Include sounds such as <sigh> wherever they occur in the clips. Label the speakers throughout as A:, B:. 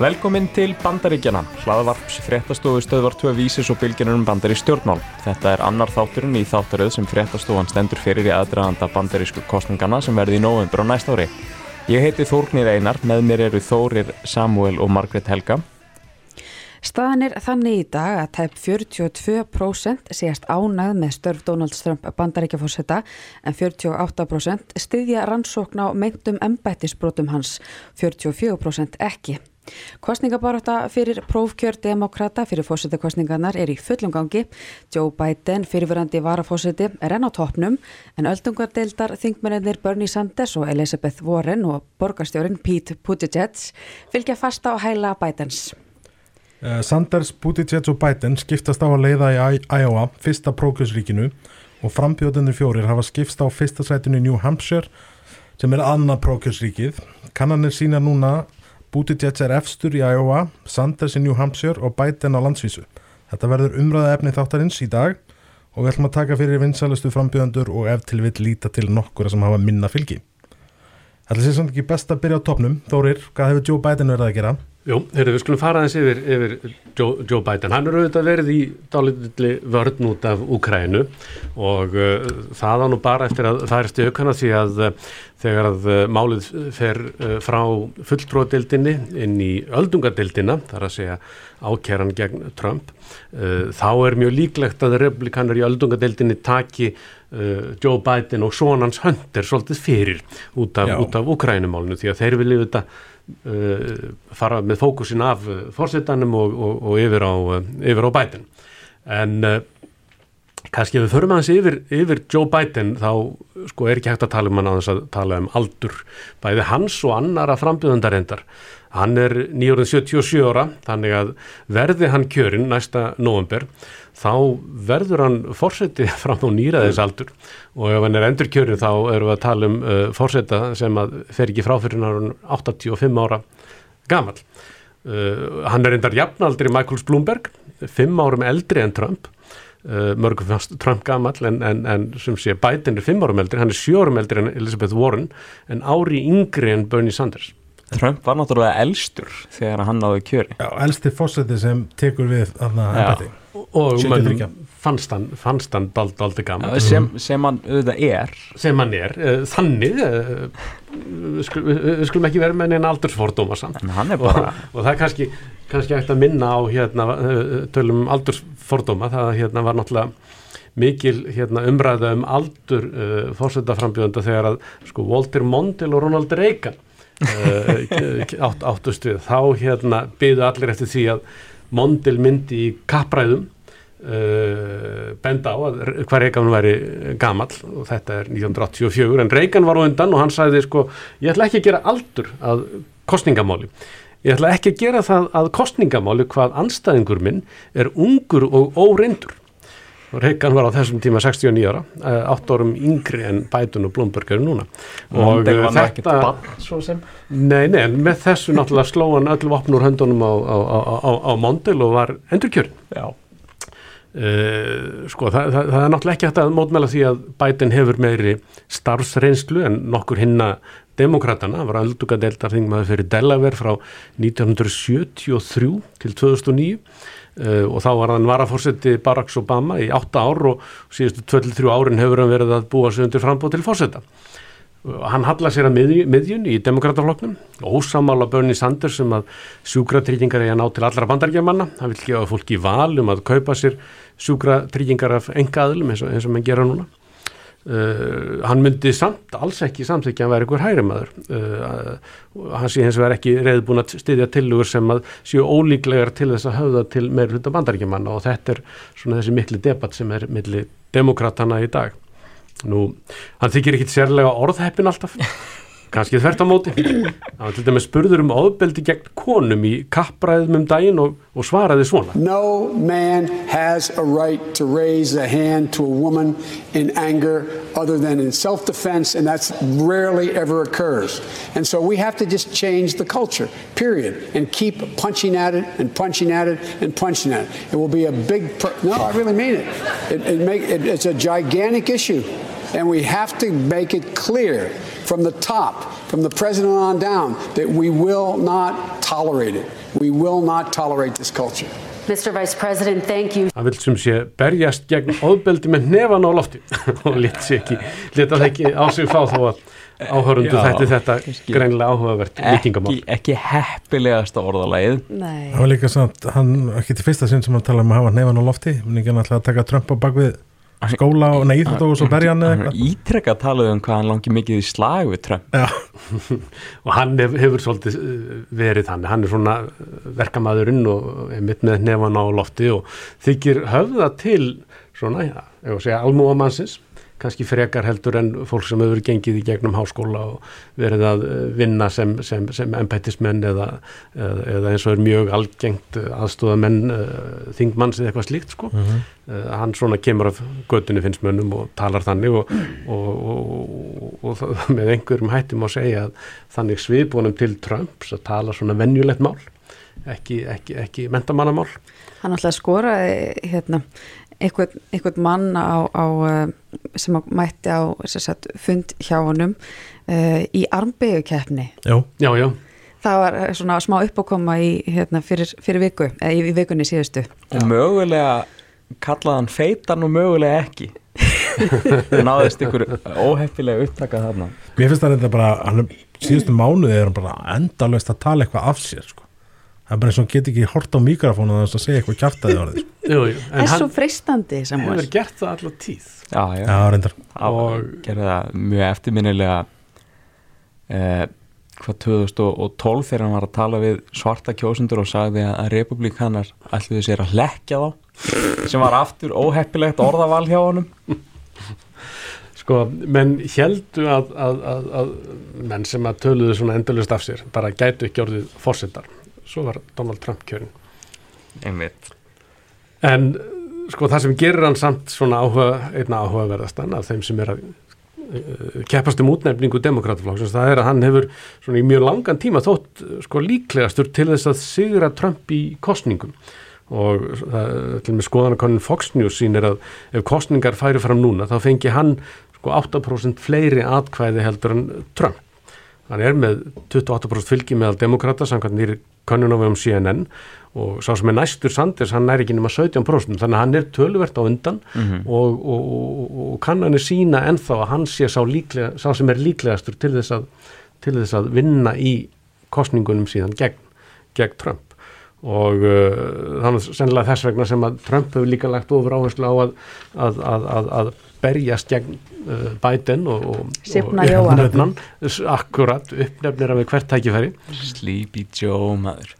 A: Velkomin til Bandaríkjana, hlaðavarps fréttastofu stöðvar 2 vísis og bylginunum bandari stjórnmál. Þetta er annar þátturinn í þáttaröð sem fréttastofan stendur fyrir í aðdraðanda bandarísku kostningana sem verði í november á næst ári. Ég heiti Þórnir Einar, með mér eru Þórir, Samuel og Margret Helga.
B: Staðan er þannig í dag að tæp 42% séast ánað með störf Donald Trump bandaríkjafórsetta en 48% styðja rannsókn á meintum embættisbrotum hans, 44% ekki. Kostningabaráta fyrir prófkjör demokrata fyrir fósettakostningarnar er í fullum gangi. Joe Biden, fyrirverandi varafósetti, er enn á toppnum en öldungardeildar þingmennir Bernie Sanders og Elizabeth Warren og borgarstjórin Pete Buttigieg fylgja fasta á hæla Bidens.
C: Uh, Sanders, Buttigieg og Biden skiptast á að leiða í Iowa, fyrsta prókjörsríkinu og frambjóðunir fjórir hafa skipst á fyrsta sætinu New Hampshire sem er annað prókjörsríkið. Kannanir sína núna Buttigieg er efstur í Iowa, Sanders í New Hampshire og Biden á landsvísu. Þetta verður umræða efni þáttarins í dag og við ætlum að taka fyrir vinsælustu frambjöðandur og ef til vill líta til nokkura sem hafa minna fylgi. Þetta sé samt ekki best að byrja á topnum. Þórir, hvað hefur Joe Biden verið að gera?
D: Jú, heyrðu, við skulum fara aðeins yfir, yfir Joe, Joe Biden. Hann er auðvitað verið í dálítið vörn út af Ukrænu og uh, það á nú bara eftir að það er stjökana því að uh, þegar að uh, málið fer uh, frá fulltróðdildinni inn í öldungadildina, þar að segja ákjæran gegn Trump, uh, þá er mjög líklegt að republikanar í öldungadildinni taki uh, Joe Biden og sonans höndir svolítið fyrir út af, af Ukrænumálinu því að þeir vilja uh, fara með fókusin af uh, fórsetanum og, og, og yfir á, uh, á Biden. En uh, kannski ef við förum aðeins yfir, yfir Joe Biden þá sko er ekki hægt að tala um hann að tala um aldur bæði hans og annara frambjöðundarendar hann er 977 ára þannig að verði hann kjörinn næsta november þá verður hann fórseti <laughs> fram á nýraðis aldur og ef hann er endur kjörinn þá erum við að tala um uh, fórseta sem að fer ekki frá fyrir hann 85 ára gamal uh, hann er endar jafnaldri Michael Bloomberg 5 árum eldri en Trump. Uh, mörgum fannst Trump gammal en, en, en sem sé Biden er 5 árum eldri hann er 7 árum eldri en Elizabeth Warren en ári yngri en Bernie Sanders.
A: Trump var náttúrulega elstur þegar hann náði kjöri.
C: Já, elsti fórseti sem tekur við aðna ennbæti
D: og mönnum fannst hann, fannst hann dald, daldi gaman.
A: Já, sem, sem hann auðvitað er.
D: Sem hann er, uh, þannig uh, við skulum, skulum ekki vera með neina aldursfordóma samt.
A: Bara...
D: og, og það er kannski, kannski eftir að minna á hérna, tölum aldursfordóma. Það hérna, var náttúrulega mikil hérna, umræða um aldur uh, fórsetaframbjöðunda þegar að sko, Walter Mondale og Ronald Reagan <laughs> átt, áttust við. Þá hérna, byðu allir eftir því að Mondale myndi í kappræðum Uh, benda á að hvað Reagan væri gamall og þetta er 1984 en Reagan var á undan og hann sagði sko ég ætla ekki að gera aldur að kostningamáli ég ætla ekki að gera það að kostningamáli hvað anstæðingur minn er ungur og óreindur Reagan var á þessum tíma 69 ára 8 árum yngri en Biden og Blomberg eru núna.
A: Og þetta
D: nei, nei, með þessu náttúrulega sló hann öll vopn úr höndunum á, á, á, á Mondale og var endurkjörn
A: já.
D: Uh, sko það, það, það er náttúrulega ekki hægt að mótmæla því að Biden hefur meiri starfsreynslu en nokkur hinna demokratana, var aldugadeildar þingmaður fyrir Delaware frá 1973 til 2009 uh, og þá var hann varafórseti Barack Obama í 8 ár og síðustu 23 árin hefur hann verið að búa sig undir frambóð til fórseta hann hallar sér að miðjun, í demokratafloknum ósamála Bernie Sanders sem að sjúkratryggingar er að ná til allra bandargemanna hann vil gefa fólki val um að kaupa sér sjúkratryggingar af enga aðlum eins og, eins og mann gera núna uh, hann myndi samt alls ekki samþykja að vera einhver hægri maður. Uh, hann sé hins vegar ekki reyðbúin að styðja tilugur sem að séu ólíklegar til þess að höfða til meir hluta bandargemanna og þetta er svona þessi mikli debatt sem er milli demokratana í dag. Nú, hann þykir ekki sérlega orðheppin alltaf, <laughs> kannski þvert á móti. Það var til dæmis spurður um ofbeldi gegn konum í kappræðum um daginn og, og svaraði svona.
E: No man has a right to raise a hand to a woman in anger other than in self-defense and that's rarely ever occurs. And so we have to just change the culture, period, and keep punching at it and punching at it and punching at it. It will be a big, no, I really mean it. it, it, make, it it's a gigantic issue. And we have to make it clear from the top, from the president on down, that we will not tolerate it. We will not tolerate this culture.
F: Mr. Vice President, thank you.
D: Hann vil sem sé berjast gegn ofbeldi með nefan á lofti <laughs> og leta sig ekki, leta það ekki á sig fá þó að áhörundu
A: Já,
D: þetta þetta greinlega áhugavert vikingamál.
A: ekki, ekki heppilegasta orðalagið
B: Nei,
C: Það var líka samt, hann, ekki til fyrsta sinn sem hann tala um að hafa nefan á lofti, menn ekki hann alltaf að taka Trump á bakvið skóla og íþrótt og svo berja hann eða
A: hann
C: eitthvað.
A: ítrekka talað um hvað hann langi mikið í slag við Trump. <laughs>
D: Og hann hef, hefur svolítið uh, verið hann, hann er svona uh, verkamæðurinn og er mitt með nefan á lofti og þykir höfða til svona, já, ef að segja almúamannsins, kannski frekar heldur en fólk sem hefur gengið í gegnum háskóla og verið að uh, vinna sem, sem, sem embættismenn eða, eða, eða eins og er mjög algengt aðstóðamenn uh, þingmanns eða eitthvað slíkt sko. uh, hann svona kemur af göttunni finnst mönnum og talar þannig og, og, og, og, og það- <laughs> með einhverjum hættum að segja að þannig sviðbúnum til Trumps að tala svona venjulegt mál ekki, ekki, ekki mentamannamál
B: hann alltaf skoraði hérna, einhvern, einhvern mann á, á, eh, sem að mætti á sagt, fund hjá honum uh, í armbegjukeppni
C: já,
D: já, já,
B: það var eh, svona smá uppákoma í, hérna, fyrir, fyrir viku, eða í, í vikunni síðustu.
A: Og mögulega kallaði hann feitan og mögulega ekki. <laughs> Það náðist ykkur óheppilega upptaka þarna.
C: Mér finnst það reynda bara, hann síðustu mánuði er hann bara endalöst að tala eitthvað af sér, sko. Það er bara eins og hann get ekki hort á mikrofónu að að segja eitthvað kjaftaði orðið, sko. <laughs>
D: jú, jú.
B: það
D: en
B: er svo
D: hann
B: freistandi sem
D: hefur
B: var
D: gert það allar tíð
A: já, já,
C: Já, reyndar.
A: og
D: Og-
A: gerði það mjög eftirminnilega eh, hvað 2012 þegar hann var að tala við svarta kjósundur og sagði að republikanar ætluðu sér að lekkja þá sem var aftur óheppilegt orðaval hjá honum
D: sko, menn heldu að, að, að, að menn sem að töluðu svona endalust af sér bara gætu ekki orðið fórsetar svo var Donald Trump kjörin
A: einmitt.
D: En sko það sem gerir hann samt svona áhuga, einna áhugaverðastan af þeim sem er að uh, keppast um útnefningu demokrataflokksins, það er að hann hefur svona í mjög langan tíma þótt sko líklegastur til þess að sigra Trump í kostningum og það, til með skoðanakonin Fox News sýnir að ef kostningar færi fram núna þá fengi hann sko 8% fleiri atkvæði heldur en Trump. Hann er með 28% fylgi meðal demokrata samkvæmt nýri könnunafum CNN og sá sem er næstur Sanders, hann er ekki nema 17% þannig að hann er töluvert á undan og, og, og, og kannanir sína ennþá að hann sé sá, líklega, sá sem er líklegastur til þess að, til þess að vinna í kostningunum síðan gegn, gegn Trump. Og uh, þannig sennilega þess vegna sem að Trump hefur líka lagt ofur áherslu á að, að, að, berjast gegn Biden og, og, og s- akkurat uppnefnir við hvert tækifæri.
A: Sleepy Joe maður.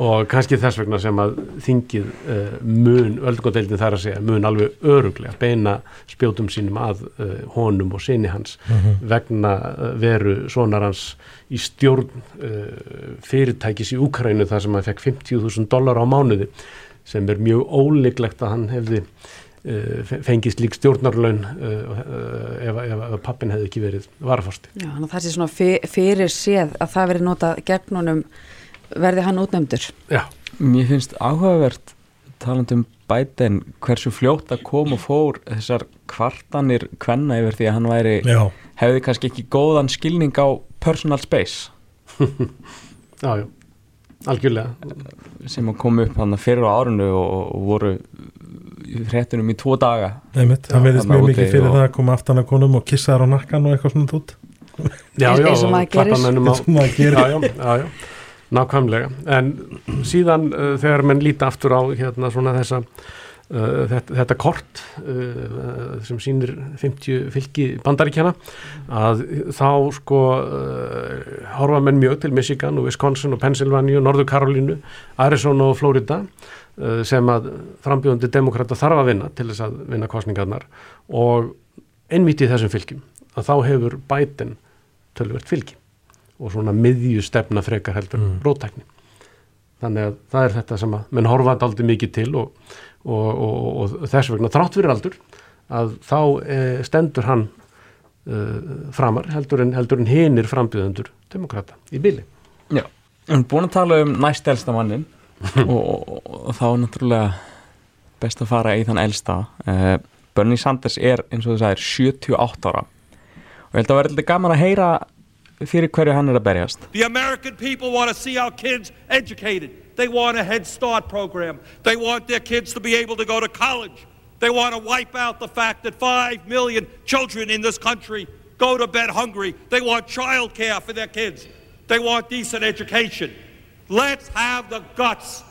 D: Og kannski þess vegna sem að þingið uh, mun, öldungadeildin þar að segja mun alveg öruglega beina spjótum sínum að uh, honum og sinni hans vegna uh, veru sonar hans í stjórn uh, fyrirtækis í Úkrænu þar sem hann fekk 50.000 dólar á mánuði sem er mjög óleiklegt að hann hefði fengið slík stjórnarlaun uh, uh, ef, ef, ef pappin hefði ekki verið varaforsti.
B: Já, þannig að það sé svona fyr, fyrir séð að það veri notað gegn honum verði hann útnefndur.
D: Já,
A: Mér finnst áhugavert talandi um Biden hversu fljótt að kom og fór þessar kvartanir kvenna yfir því að hann væri
C: Já,
A: hefði kannski ekki góðan skilning á personal space. <laughs>
D: Já, já, algjörlega.
A: sem að koma upp hann fyrir á árinu og, og voru í fréttunum í tvo daga
C: einmitt, það verðist
A: þarna
C: mjög mikið fyrir
A: og-
C: það að koma aftan að konum og kissa þær á nakkan og eitthvað svona út
D: Já, já,
B: eins og maður gerir.
D: klappamönnum á-
C: eins og maður gerir.
D: Já, já, já, já, nákvæmlega. En síðan uh, þegar menn líta aftur á hérna svona þessa þetta, þetta kort uh, sem sýnir 50 fylki bandaríkjana að þá sko uh, horfa menn mjög til Michigan og Wisconsin og Pennsylvania og Norður Karolínu, Arizona og Florida uh, sem að frambjóðandi demokrata þarf að vinna til þess að vinna kostningarnar og einmitt í þessum fylgjum að þá hefur Biden tölvert fylgi og svona miðju stefna frekar heldur mm. rótækni. Þannig að það er þetta sem að menn horfa aldrei mikið til og, og, og, og þess vegna þrátt fyrir aldur að þá e, stendur hann e, framar heldur en, heldur en hinir frambjöðendur demokrata í bíli.
A: Já, við erum búin að tala um næst elsta mannin <laughs> og, og, og þá er náttúrulega best að fara í þann elsta uh, Bernie Sanders er eins og þú sagðir 78 ára og ég held að vera eitthvað gaman að heyra fyrir hverju hann er að berjast
G: The American people want to see our kids educated. They want a Head Start program. They want their kids to be able to go to college. They want to wipe out the fact that 5 million children in this country go to bed hungry. They want child care for their kids. They want decent education. Let's have the guts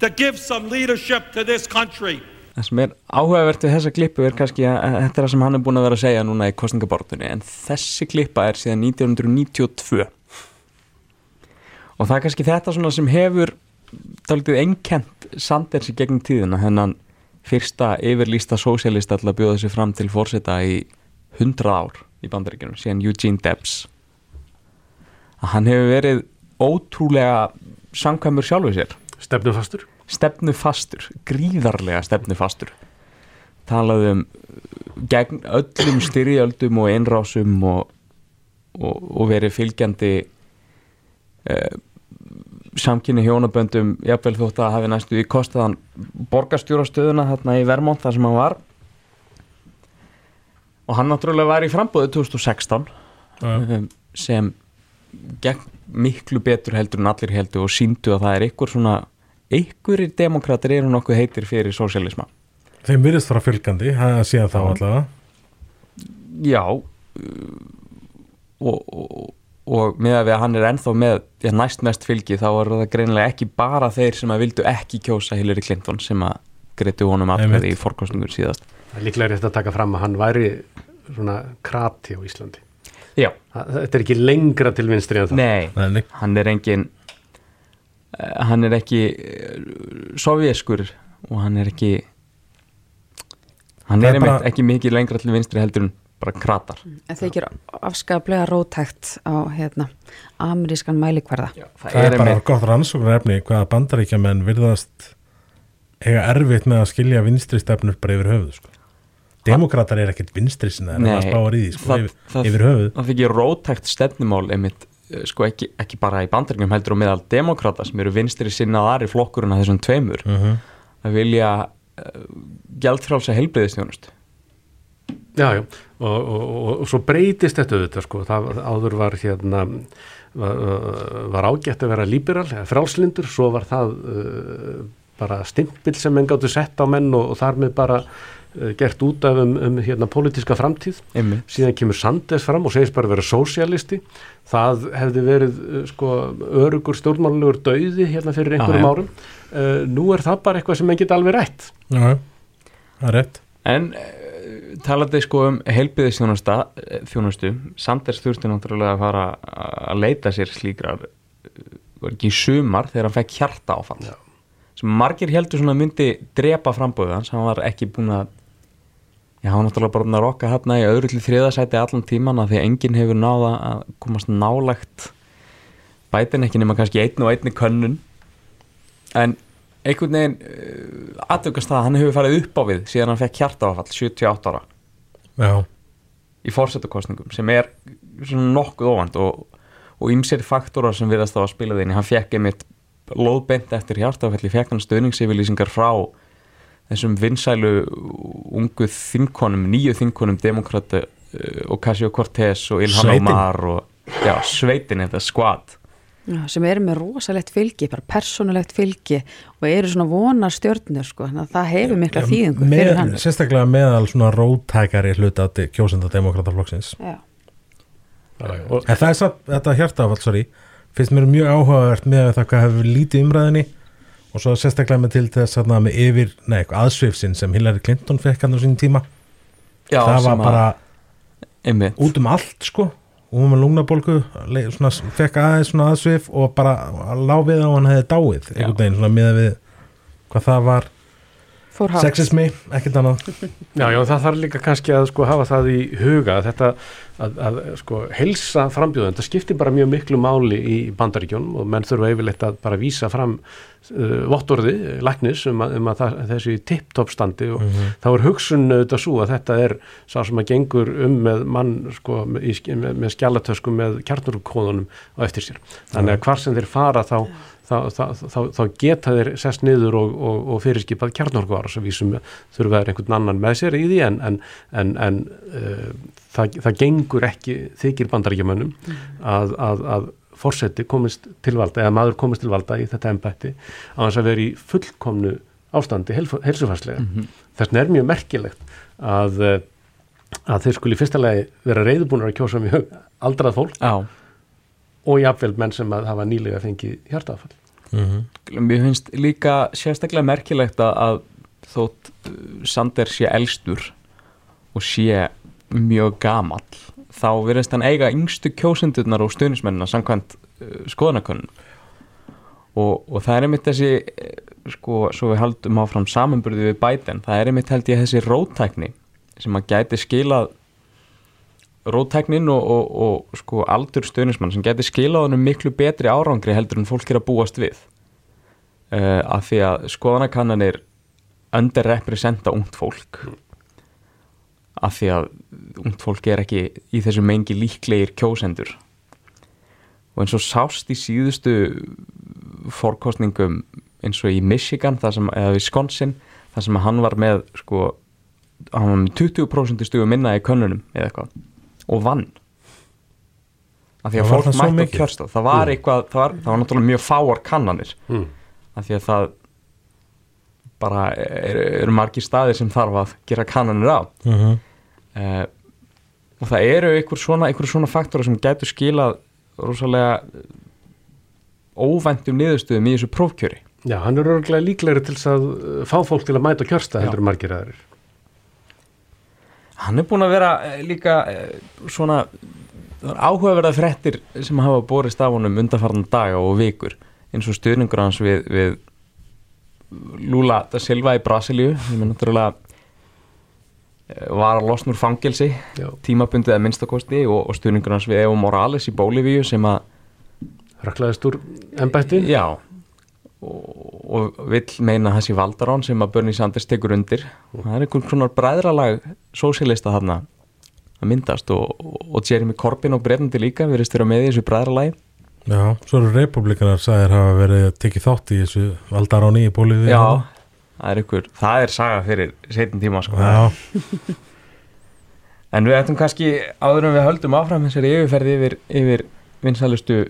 G: to give some leadership to this country.
A: Það sem er áhugavert við þessa klippu er kannski að að þetta er það sem hann er búin að vera að segja núna í kostningabortunni en þessi klippa er síðan 1992 og það er kannski þetta svona sem hefur dálítið einkent Sanders í gegnum tíðina hennan fyrsta yfirlýsta sósialista til að bjóða sig fram til fórseta í 100 ár í bandaríkjunum síðan Eugene Debs. Að hann hefur verið ótrúlega samkvæmur sjálfuð sér.
D: Stefnufastur?
A: Stefnufastur, gríðarlega stefnufastur. Talaði um gegn öllum styrjöldum og einrásum og, og, og verið fylgjandi eh, samkynni hjónaböndum jafnvel þótt að hafi næstu í kostaðan borgarstjórastöðuna þarna í Vermont þar sem hann var. Og hann náttúrulega var í frambóðu 2016 um, sem gegn miklu betur heldur en allir heldur og síndu að það er ykkur svona ykkurir demokrater eru nokkuð heitir fyrir sósialisma
C: Þeim virðist fara fylgandi, það séð þá allavega.
A: Já. Og, og, og með að hann er ennþá með ja, næst mest fylgi þá er það greinilega ekki bara þeir sem að vildu ekki kjósa Hillary Clinton sem að greitu honum aðkvæði í fórkostningur síðast.
D: Það er líklega rétt að taka fram að hann væri svona krati á Íslandi.
A: Já,
D: Það- Þetta er ekki lengra til vinstri en það.
A: Nei,
C: Nei,
A: hann er engin uh, hann er ekki uh, sovjeskur og hann er ekki hann
C: Það
A: er
C: er bara-
A: ekki mikið lengra til vinstri heldur en bara kratar
B: En þeir gera afskaplega rótækt á hérna, amerískan mælikvarða.
A: það,
C: Það er bara gott rannsóknarefni hvaða bandaríkjamenn virðast eiga erfitt með að skilja vinstri stefnur bara yfir höfuð sko. Demokrater er ekkert vinstri sinna en það spáar í því sko,
A: það-
C: yfir,
A: það-
C: yfir höfuð
A: það þykir rótækt stefnumál einmitt, eh, sko ekki, ekki bara í bandaríkjum heldur og meðal demokrata sem eru vinstri sinnaðar í flokkurinn að þessum tveimur
C: Mhm.
A: að vilja uh, gjaldfrálsa heilbreyðistjónust
D: Já, já, og, og, og, og svo breytist þetta auðvitað sko, það áður var hérna var, var ágætt að vera líberal, eða frálslindur, svo var það uh, bara stimpil sem menn gáttu sett á menn og, og þar með bara uh, gert út af um, um hérna pólitíska framtíð,
A: einmitt.
D: Síðan kemur Sanders fram og segist bara vera sósialisti, það hefði verið uh, sko örugur stjórnmálulegur dauði hérna fyrir einhverjum
A: já.
D: árum, uh, nú er það bara eitthvað sem menn geta alveg rætt.
C: Já, það er rétt.
A: En talandi sko um heilbyðisþjónusta eh, þjónustu, Sanders þurfti náttúrulega að fara að leita sér slíkrar eh, var ekki í sumar þegar hann fekk hjarta áfall. Sem margir heldur svona myndi drepa framböðu hans, hann var ekki búin að já, hann var náttúrulega bara búin að rokka hérna í öðru til þriðasæti allan tíman að því að enginn hefur náða að komast nálægt bætin ekki nema kannski einn og einni könnun. En einhvern veginn uh, aðtökast það að hann hefur farið upp á við síðan hann fekk hjartaáfall 78 ára.
C: Já,
A: í fórsetakostningum sem er nokkuð óvand og, og ymsir faktorar sem virðast þá að spila þeim hann fekk einmitt lóðbent eftir hjartaáfalli fekk hann stöðningsyfirlýsingar frá þessum vinsælu ungu þinkonum, nýju þinkonum demokrata uh, og Ocasio-Cortez og Ilhan. Omar og já, sveitin þetta squad
B: Já, sem eru með rosalegt fylgi, bara persónulegt fylgi og eru svona vonar stjörnur sko, þannig að það hefur mikla þýðingu fyrir
C: með,
B: hann.
C: sérstaklega meðal svona rótækari hluta kjósenda demokrataflokksins
B: Já.
D: Og,
C: En það er satt, þetta hjartafall, sorry finnst mér mjög áhugavert með það hvað hefur lítið umræðinni og svo sérstaklega með til þess að með yfir, nei, eitthvað aðsvifsinn sem Hillary Clinton fekk hann á sín tíma.
A: Já,
C: það var bara
A: einmitt,
C: út um allt sko og með svona, fekk aðeins svona aðsvif og bara lá við á hann hefði dáið einhvern veginn svona með við hvað það var. Sexismi, ekkert annað. <laughs>
D: Já, já, það þarf líka kannski að sko hafa það í huga að þetta að, að sko helsa frambjóðan, það skiptir bara mjög miklu máli í bandaríkjónum og menn þurfa yfirleitt að bara vísa fram uh, vottorði, læknis um að, um að það, þessi tipptopp standi og þá er hugsun auðvitað svo að þetta er sá sem að gengur um með mann sko með, með skjálatöskum með kjarnurkóðunum á eftir sér. Þannig að hvar sem þeir fara þá, þá, þá, þá, þá geta þeir sest niður og, og, og fyrirskipað kjarnorkuára sem við sem þurfa að einhvern annan með sér í því en, en, en, en uh, það, það gengur ekki þykir bandaríkjamönnum mm. að, að, að fórseti komist til valda eða maður komist til valda í þetta ennbætti á þess að vera í fullkomnu ástandi helsufarslega. Mm -hmm. Þess vegna er mjög merkilegt að, að þeir skuli fyrstulega vera reyðbúinur að kjósa mjög aldrað fólk
A: Já
D: og jáfnveil menn sem að hafa nýlega fengið hjartafall.
A: Mm -hmm. Mér finnst líka sérstaklega merkilegt að þótt uh, Sander sé elstur og sé mjög gamall þá verðist hann eiga yngstu kjósendurnar og stuðnismennina samkvæmt uh, skoðanakönnum og, og það er einmitt þessi uh, sko, svo við haldum áfram samanburði við bæten, það er einmitt held ég þessi rótækni sem að gæti skilað rótæknin og, og, og sko aldur stöðnismann sem getur skilað honum miklu betri árangri heldur en fólk er að búast við. Uh, af því að skoðanakannanir underrepresenta ungt fólk. Af því að ungt fólk er ekki í þessu mengi líklegir kjósendur. Og eins og sást í síðustu fórkostningum eins og í Michigan sem, eða Wisconsin þar sem hann var með sko hann var með 20% stugum minna í könnunum eða eitthvað og vann. Af því að fólk mætti á kjörstað. Það var mm. eitthvað, það var, það var náttúrulega mjög fáar kannanir. Mm. af því að það bara eru er margi staðir sem þarf að gera kannanir á. Uh -huh. uh, og það eru einhver svona, svona faktora sem getur skilað rosalega óvæntum niðurstöðum í þessu prófkjöri.
D: Já, hann er örgulega líklegri til að fá fólk til að mæta kjörstað heldur margir aðeins
A: Hann er búin að vera eh, líka eh, svona áhugaverða frettir sem hafa borist af honum undanfarnan daga og vikur. Eins og stuðningur hans við, við Lula da Silva í Brasilíu sem er náttúrulega eh, var að losna úr fangelsi tímabundið að minnstakosti og, og stuðningur hans við Evo Morales í Bólivíu sem að
D: Raklaðist úr ennbætti?
A: Já og, vill meina þessi Valdarón sem að Bernie Sanders tekur undir. Og það er einhvern svona bræðralag sósílista þarna að myndast og, og Jeremy Corbyn og Breitandi líka verist vera með í þessu bræðralagi.
C: Já, svo eru republikanar sæðir hafa verið að tekið þátt í þessu Valdarón í bólið
A: Já, það er einhver, það er saga fyrir setin tíma sko. En við ættum kannski áður en við höldum áfram þessari yfirferði yfir, yfir vinsælustu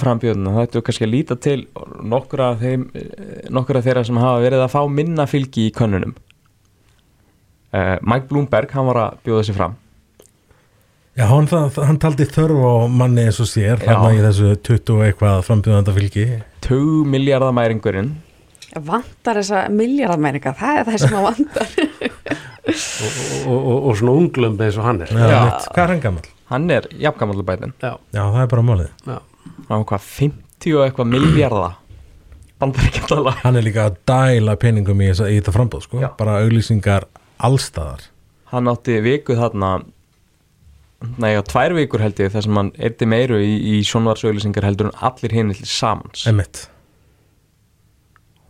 A: frambjöðuna, þetta er kannski að líta til nokkura, þeim, nokkura þeirra sem hafa verið að fá minna fylgi í könnunum. Uh, Mike Bloomberg, hann var að bjóða sér fram.
C: Já, hann, hann taldi þörf á manni eins og sér hann í þessu 20 eitthvað frambjöðanda fylgi
A: 2 miljardamæringurinn
B: Vantar þessa miljardamæringa, það er það sem að vantar. <laughs>
D: Og, og, og, og svona unglum eins og hann er.
C: Já, Já. Hvað er hann gammal?
A: Hann er jafngammal bætin.
C: Já. Já, það er bara málið. Já
A: á hvað 50 og eitthvað miljardar <clears throat> bandaríkjandala
C: hann er líka að dæla peningum í, í þetta frambóð sko, Já. bara auglýsingar allstaðar
A: hann átti vikuð þarna næja tvær vikur held ég þar sem hann erdi meiru í, í sjónvarsauglýsingar heldur en allir hinn til samans.
C: Emitt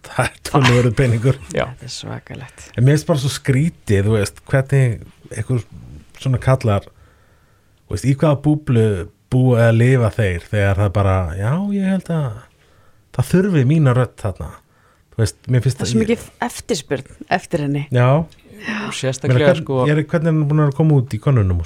C: það er tónu verið peningur.
A: Já.
B: það er svakalegt.
C: En mér finnst bara svo skrítið þú veist hvernig eitthvað svona kallar veist, í hvaða búblu búið að lifa þeir þegar það bara, já ég held að það þurfi mína rött þarna. Veist,
B: það er svo mikið eftirspurn eftir henni.
C: Já,
A: sérstaklega
C: hvern, sko. er, hvernig er hann búin að koma út í konunum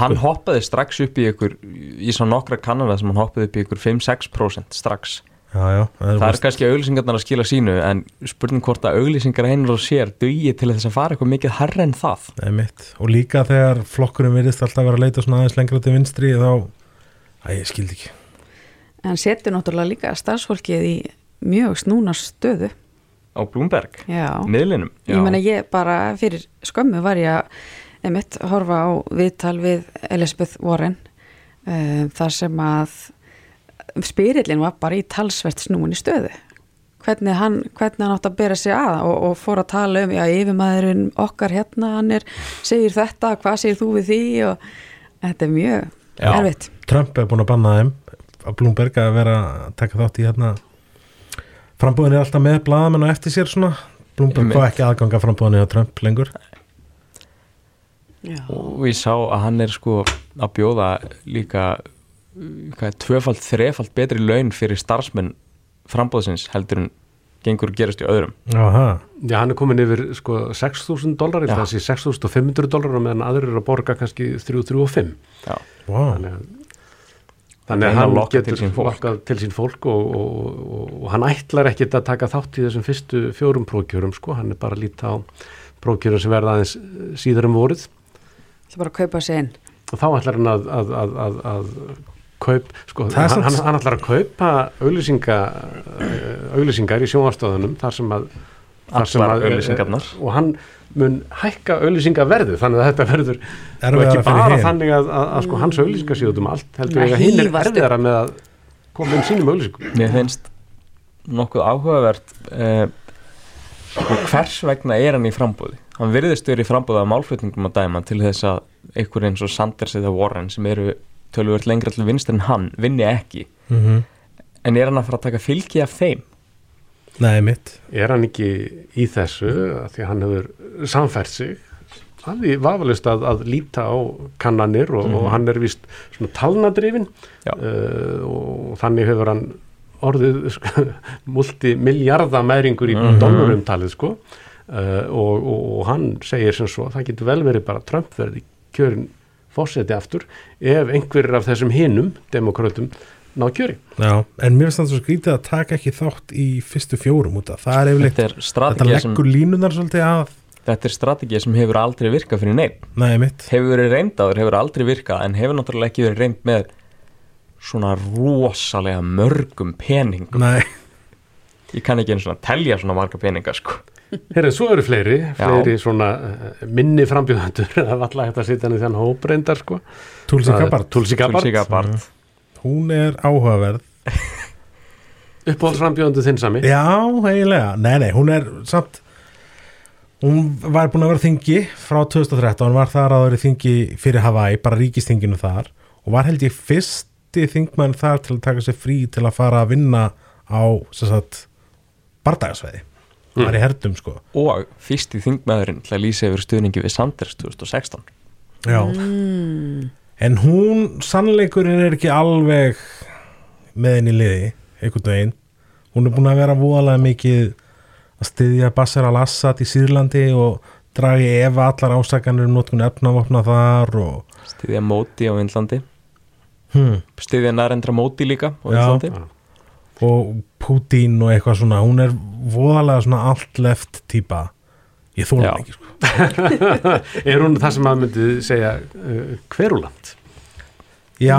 A: hann hoppaði strax upp í ykkur í svo nokkra kannada sem hann hoppaði upp í ykkur 5-6% strax.
C: Já, já,
A: það er, það er kannski auglýsingarnar að skila sínu en spurning hvort að auglýsingar hennur og sér dugi til þess að fara eitthvað mikið harra en það.
C: Og líka þegar flokkurum virðist alltaf að vera að leita svona aðeins lengra til vinstri þá Æ, ég skildi ekki.
B: En setur náttúrulega líka starfsfólkið í mjög snúna stöðu.
A: Á Blúmberg?
B: Já.
A: Miðlinum?
B: Já. Ég menna ég bara fyrir skömmu var ég að emitt horfa á viðtal við Elisabeth Warren um, þar sem að spyrillin var bara í talsvert snúin í stöðu. Hvernig hann, hvernig hann átt að bera sig að og, og fór að tala um, já, yfirmæðurinn okkar hérna, hann er, segir þetta, hvað segir þú við því og þetta er mjög erfitt.
C: Trump er búin að banna þeim. Að Bloomberg að vera að taka þátt í hérna frambúðin er alltaf með bladamenn og eftir sér svona. Bloomberg fá ekki aðganga frambúðin eða Trump lengur.
A: Já. og við sá að hann er sko að bjóða líka tvöfald, þrefald betri laun fyrir starfsmenn frambóðsins heldur en gengur og gerast í öðrum
C: Aha.
D: Já, hann er komin yfir sko 6.000 dólar,
A: Já.
D: þessi 6.500 dólar meðan aðrir eru að borga kannski 3-3 og 5.
A: Já,
C: Wow.
D: Þannig að, þannig að hann getur lokkað til sín fólk og, og, og, og hann ætlar ekkit að taka þátt í þessum fyrstu fjórum prókjörum sko, hann er bara að líta á prókjörum sem verða aðeins eh, síðar um vorið
B: Það bara að kaupa sig inn
D: og þá ætlar hann að, að, að, að kaup, sko, hann,
C: samt-
D: hann, hann ætlar að kaupa auglýsinga, auglýsingar í sjónvarstöðunum þar sem að þar sem að-
A: auglýsingarnar.
D: og hann mun hækka auglýsingaverðu þannig að þetta verður og
C: Erfiðara
D: ekki bara þannig að, að, að sko, hans auglýsingar séu út um allt heldur
B: Að
D: ég að hinn er erfiðara með að koma inn sínum auglýsingum.
A: Mér finnst nokkuð áhugavert uh, hvers vegna er hann í frambúði hann virðist verið í frambúði af málflutningum að dæma til þess að einhver eins og Sanders eða Warren sem eru tölvöld lengra til vinstur en hann vinni ekki.
C: Mm
A: en er hann að fara að taka fylgi af þeim?
C: Nei, mitt.
D: er hann ekki í þessu að því að hann hefur samfært sig? Að því vafalist að, að líta á kannanir og, og hann er vist svona talnadrifin uh, og þannig hefur hann orðið sko, <laughs> multimiljarðamæringur í
A: Mhm.
D: dólarum talið sko. Uh, og, og, og hann segir sem svo það getur vel verið bara Trump verði kjörin fórseti aftur ef einhverjir af þessum hinum demokrautum ná kjöri.
C: Já, en mér finnst það svo skrítið að taka ekki þátt í fyrstu fjórum út af. Það er yfirleitt,
A: þetta er
C: þetta leggur línunar svolítið að,
A: þetta er strategið sem hefur aldrei virkað fyrir neitt
C: nei, mitt.
A: hefur verið reynd áður, hefur aldrei virkað en hefur náttúrulega ekki verið reynd með svona rosalega mörgum peningum
C: Nei,
A: ég kann ekki einu svona telja svona marga peninga sko
D: Herrið, svo eru fleiri, fleiri svona uh, minni frambjöðandur, <laughs> það var alltaf hægt að sitja hann í þann hópreyndar sko.
C: Tulsi Gabbard.
D: Tulsi Gabbard.
A: Gabbard
C: Hún er áhugaverð. <laughs>
D: Uppáhaldsframbjöðandu þinn sami.
C: Já, eiginlega. Nei, nei, hún er samt, hún var búin að vera þingi frá 2013, var þar að vera þingi fyrir Hawaii, bara ríkistinginu þar og var held ég fyrsti þingmann þar til að taka sér frí til að fara að vinna á, sem sagt, bardagasveiði. Mm. var í herdum, sko.
A: og fyrsti þingmaðurinn til að lýsa yfir stuðningi við Sanders 2016
C: Já. En hún, sannleikurinn er ekki alveg með henni liði, einhvern veginn. Hún er búin að vera voðalega mikið að styðja Bassar al-Assad í Sýrlandi og dragi efa allar ásakanir um notkun efnavopna þar og
A: stiðja móti á Indlandi
C: hmm,
A: stiðja nærendra móti líka á
C: Já. Og Putin og eitthvað svona. Hún er voðalega svona allt left típa. Ég þóla
A: Já.
C: hann ekki, sko. <laughs>
D: er hún það sem að myndi segja uh, hveruland?
C: Já,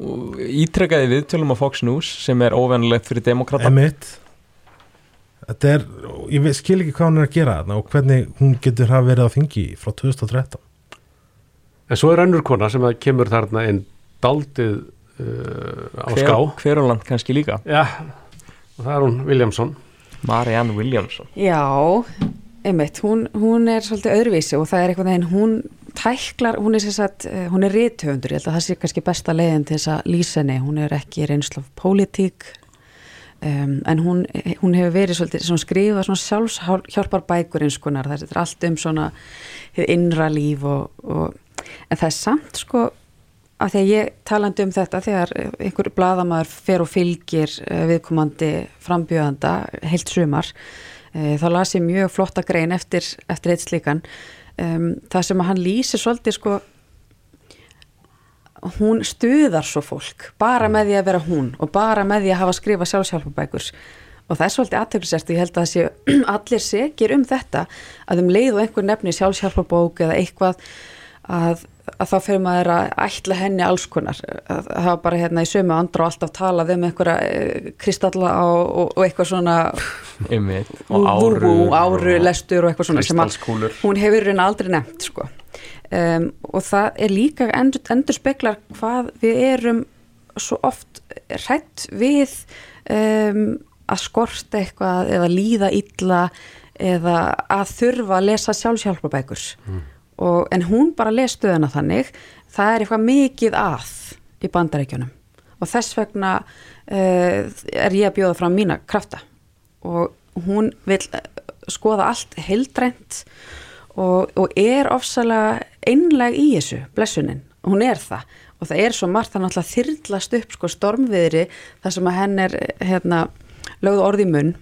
A: og ítrekkaði viðtölum á Fox News sem er óvenulegt fyrir demokrata
C: emitt. Þetta er, ég skil ekki hvað hún er að gera þarna og hvernig hún getur hafa verið á þingi frá 2013.
D: En svo er önnur kona sem að kemur þarna inn daldið uh, á ská.
A: Hveruland kannski líka
D: Já, og það er hún Williamson.
A: Marianne Williamson
B: Já, einmitt, hún, hún er svolítið öðruvísi og það er eitthvað þegar hún tæklar, hún er sér sagt, eh, hún er rithöfundur, ég held að það sé kannski besta leiðin til þess að lýsa henni, hún er ekki reynslu af pólitík um, en hún, hún hefur verið svolítið svona skrifað svona sjálfshjálpar bækur eins konar, það er allt um svona innra líf og, og en það er samt sko að því að ég talandi um þetta þegar einhver bladamaður fer og fylgir eh, viðkomandi frambjöðanda heilt sumar eh, þá las ég mjög flotta grein eftir, eftir eitt slíkan um, það sem að hann lýsir svolítið sko hún stuðar svo fólk bara með því að vera hún og bara með því að hafa skrifa sjálfsjálfabækur og það er svolítið aðtöflisert ég held að það séu <clears throat> allir segir um þetta að um leið og einhver nefni sjálfsjálfabók eða eitthvað að, að þá fyrir maður að ætla henni alls konar. Að var bara hérna í sömu andra og alltaf talað um einhverja eh, kristalla og, og, og eitthvað svona <laughs> Vú,
A: og áru
B: vú, áru lestur og eitthvað svona sem að hún hefur raun aldrei nefnt sko. um, og það er líka endur, endur speklar hvað við erum svo oft hrætt við um, að skorta eitthvað eða líða illa eða að þurfa að lesa sjálfsjálfabækur og, en hún bara les stöðuna þannig það er eitthvað mikið að í bandaríkjunum. Og þess vegna uh, er ég að bjóða fram mína krafta. Og hún vil eh, skoða allt heildrænt og, og er ofsalega einleg í þessu, blessunin. Hún er það. Og það er svo margt að náttúrulega þyrlast upp sko stormviðri þar sem að henn er hérna lögð orði munn.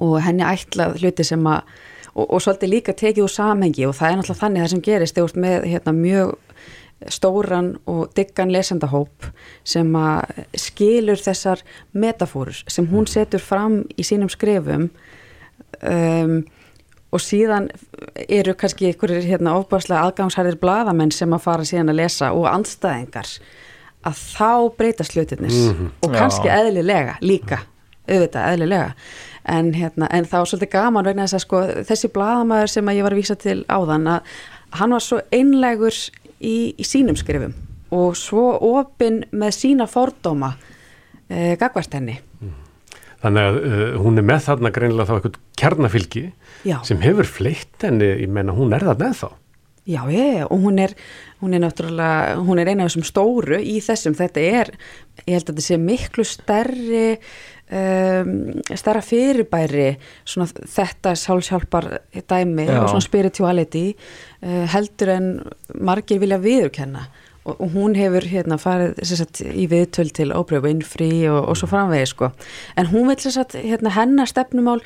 B: Og henni ætlað hluti sem að og, og svolítið líka tekið úr samhengi og það er náttúrulega þannig það sem gerist þegar þú ert með hérna, mjög stóran og diggan lesendahóp sem að skilur þessar metafórur sem hún setur fram í sínum skrifum um, og síðan eru kannski einhverjir hérna, ofbáslega aðgangshærðir bladamenn sem að fara síðan að lesa og andstæðingar að þá breytast hlutirnis mm -hmm. og kannski
A: Já.
B: eðlilega líka, auðvitað eðlilega en, hérna, en þá er svolítið gaman vegna þess að sko, þessi bladamæður sem ég var að vísa til áðan að hann var svo einlegur í, í sínum skrifum og svo opinn með sína fordóma e, gagvart henni
D: Þannig að uh, hún er með þarna greinilega þá eitthvað kjarnafylgi
B: Já.
D: sem hefur fleitt henni, ég meina hún er það með þá.
B: Já, ég, og hún er, hún er náttúrulega, hún er eina af þessum stóru í þessum, þetta er, ég held að þetta sé miklu stærri, um, stærra fyrirbæri, svona þetta sjálfsjálpar dæmi
A: Já.
B: og svona spirituality uh, heldur en margir vilja viðurkenna og, og hún hefur hérna farið sagt, í viðtöl til Oprah Winfrey og, og svo framvegi sko, en hún vil sagt, hérna, hennar stefnumál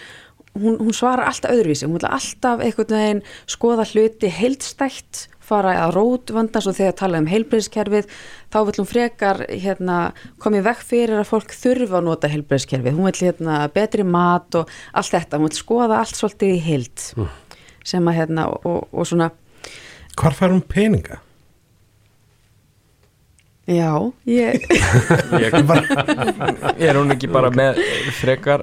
B: hún, hún svarar alltaf öðruvísi, hún vil alltaf einhvern veginn skoða hluti heildstætt fara að rót vandans og þegar tala um heilbreyðskerfið þá vil hún frekar hérna, komið vekk fyrir að fólk þurfa að nota heilbreyðskerfið, hún vil hérna, betri mat og allt þetta, hún vil skoða allt svolítið í heild sem að hérna og, og svona,
C: Hvar fær hún peninga?
B: já ég, <laughs>
A: Ég, er hún ekki bara með frekar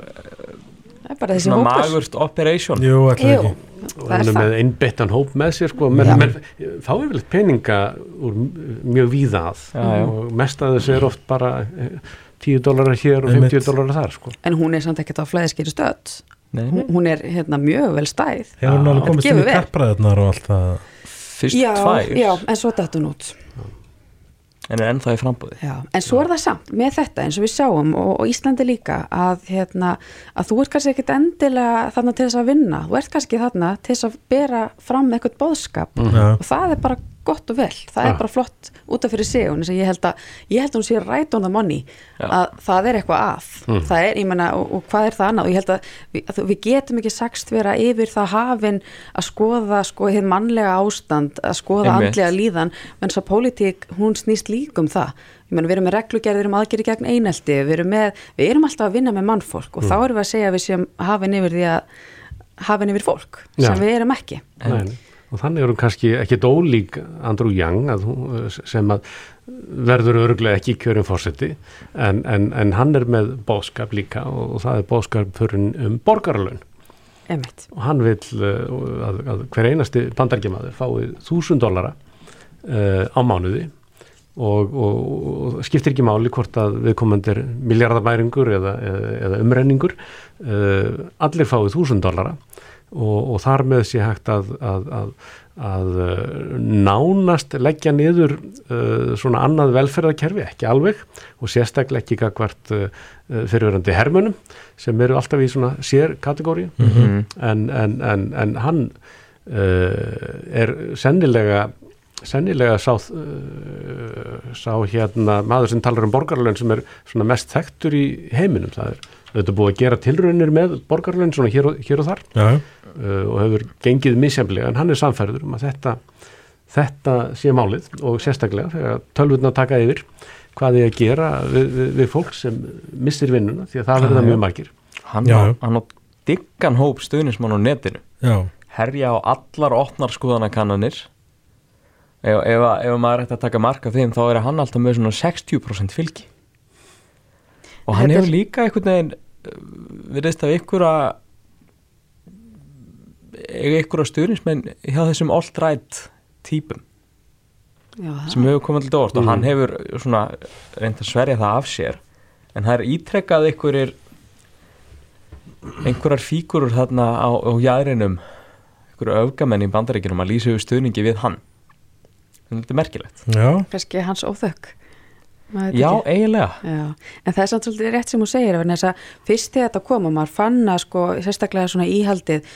B: það er bara þessi hópur.
A: magurt operation.
C: Jú, ætla
B: Jú, það er
D: er
B: það.
D: með einbyttan hóp með sér sko, menn, menn fá yfirleitt peninga úr mjög víða að.
A: Já,
D: og mest að þessu er oft bara eh, 10 dólarar hér og
C: Einmitt.
D: 50 dólarar þar sko.
B: en hún er samt ekkert á flæðiskeiru
A: Nei,
B: hún, hún er hérna mjög vel stæð.
C: Hefur hún alveg komist inn í
B: vel.
C: kappræðunar og allt það?
A: Fyrst tvær.
B: já, en svo datt hún út
A: en er ennþá í frambúði
B: Já, en svo er það samt með þetta eins og við sjáum og, og Íslandi líka að, hérna, að þú ert kannski ekkit endilega þarna til þess að vinna, þú ert kannski þarna til þess að bera fram eitthvað bóðskap
C: Já.
B: og það er bara gott og vel. Það
D: Já.
B: er bara flott út af fyrir sig og ég held að, ég held að hún sé right on the money
A: Já.
B: að það er eitthvað að. Það er, ég menna, og, og hvað er það annað? Og ég held að við, að við getum ekki sagst vera yfir það hafin að skoða sko hér mannlega ástand að skoða
A: Einmitt.
B: andlega líðan menn svo pólitík, hún snýst líka um það. Ég menn við erum með reglugerðir um aðgeri gegn einelti við erum, með, við erum alltaf að vinna með mannfólk og þá erum við að segja við séum hafin yfir því að hafin yfir fólk sem við ekki
D: og þannig er hún kannski ekkit ólík Andrew Young að, hún- sem að verður örglega ekki kjörin fórseti en, en, en hann er með bóðskap líka og, og það er bóðskap fyrir um borgarlun
B: Einmitt.
D: og hann vil uh, að, að hver einasti bandargemaður fái þúsund dollara uh, á mánuði. Og, og, og skiptir ekki máli hvort að viðkomandi er miljardabæringur eða, eða, umrenningur uh, allir fái þúsund dollara og, og þar með sé hægt að, að, að, að uh, nánast leggja niður uh, svona annað velferðarkerfi, ekki alveg og sérstaklega ekki gagvart uh, fyrirverandi hermönum sem eru alltaf í svona sér kategóri en, en, en, en hann uh, er sennilega sennilega sá, sá hérna maður sem talar um borgarlögn sem er svona mest þekktur í heiminum. Það er þetta búið að gera tilraunir með borgarlögn svona hér og, hér og þar.
C: Já,
D: uh, og hefur gengið misjaflega en hann er samfærður um að þetta þetta sé málið og sérstaklega þegar tölvurna taka yfir hvað þið að gera við, við, við fólk sem missir vinnuna því að það verða
A: Já, já.
D: mjög margir.
A: Hann, á, á diggan hóp stuðnismann á netinu.
C: Já,
A: herja á allar opnar skoðanakannanir ef, ef, að- ef maður ætti að taka marka þeim þá er hann alltaf með svona 60% fylgi. Og hann
B: er-
A: hefur líka einhvern veginn viðreist af einhverja eiga einhverja stuðnismenn hjá þessum alt-right típum
B: Já,
A: sem hefur komið til dórt og hann hefur svona reynd að sverja það af sér. En það er ítrekkað einhverjir einhverjar fígurur þarna á, á jæðrinum einhverju öfgamenn í bandaríkjunum að lýsa yfir stuðningi við hann. Þetta er merkilegt.
C: Já,
B: kannski hans óþökk
A: já, eiginlega.
B: Já, en það er samt svolítið rétt sem hún segir vegna þess að fyrst þegar þetta kom og maður fann að sko sérstaklega svona íhaldið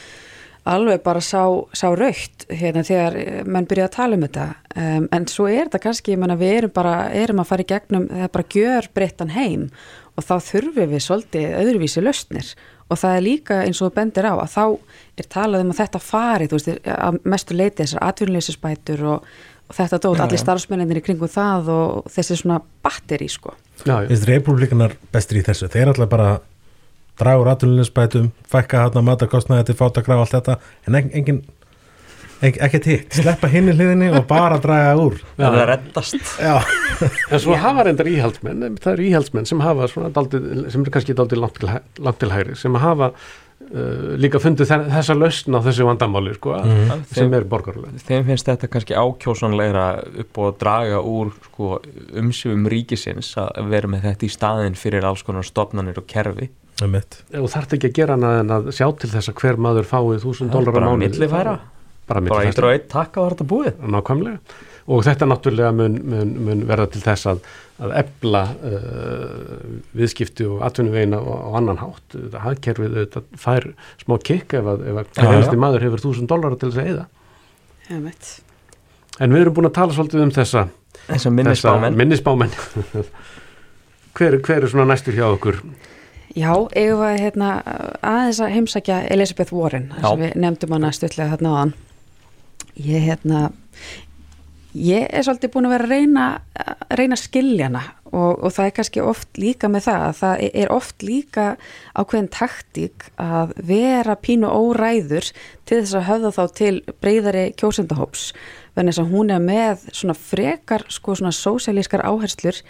B: alveg bara sá, sá raukt hérna þegar eh, menn byrja að tala um þetta. Um, en svo er þetta kannski, ég menna við erum bara, erum að fara í gegnum það er bara gjör breyttan heim og þá þurfum við svolítið öðruvísi lausnir. Og það er líka eins og bendir á að þá er talað um að þetta fari þú veist, að mestu leiti þessar atvinnleysisbætur og, og þetta dót, allir starfsmenninir í kringum það og þessi svona batteri sko.
C: Já, já. Þessi republikanar bestir í þessu, þeir alltaf bara dragur aðlulinsbætum, fækka hann að matakostnaði til fátakraf allt þetta en engin, engin ekkert hitt. Sleppa hinn í hliðinni og bara draga úr.
A: Það er reddast.
D: En svo hafa reyndar íhaldsmenn það eru íhaldsmenn sem hafa daldið, sem er kannski daldið langt til, langt til hægri sem hafa uh, líka fundið þessa lausn á þessu vandamáli sko, mm. sem er borgarlega
A: Þeim finnst þetta kannski ákjósanleira upp og draga úr sko, umsjöfum ríkisins að vera með þetta í staðin fyrir alls konar stopnarnir og kerfi.
D: Og þarf ekki að gera hana en að sjá til þess að hver maður fáið þúsund dólar á mánu
A: bara millifæra. Bara eitt og eitt takk á þetta búið.
D: Nákvæmlega og þetta náttúrulega mun, mun, mun verða til þess að, að ebla uh, viðskipti og atvinnuvegina og, og annan hátt. Þetta hafkerfið þetta fær smá kikk ef að, ef að hverjasti maður hefur þúsund dólar til þess að eida en við erum búin að tala svolítið um þessa
A: þessa minnisbámen,
D: minnisbámen. <laughs> hver, hver er svona næstur hjá okkur?
B: Já, eigum við hérna, aðeins að heimsækja Elisabeth Warren, sem við nefndum hana stutlega þarna á hann. Ég, hérna, ég er svolítið búin að vera að reyna, að reyna skiljana og, og það er kannski oft líka með það að það er oft líka ákveðin taktík að vera pínu óræður til þess að höfða þá til breyðari kjósendahóps, venni þess að hún er með svona frekar, sko svona sósælískar áherslur,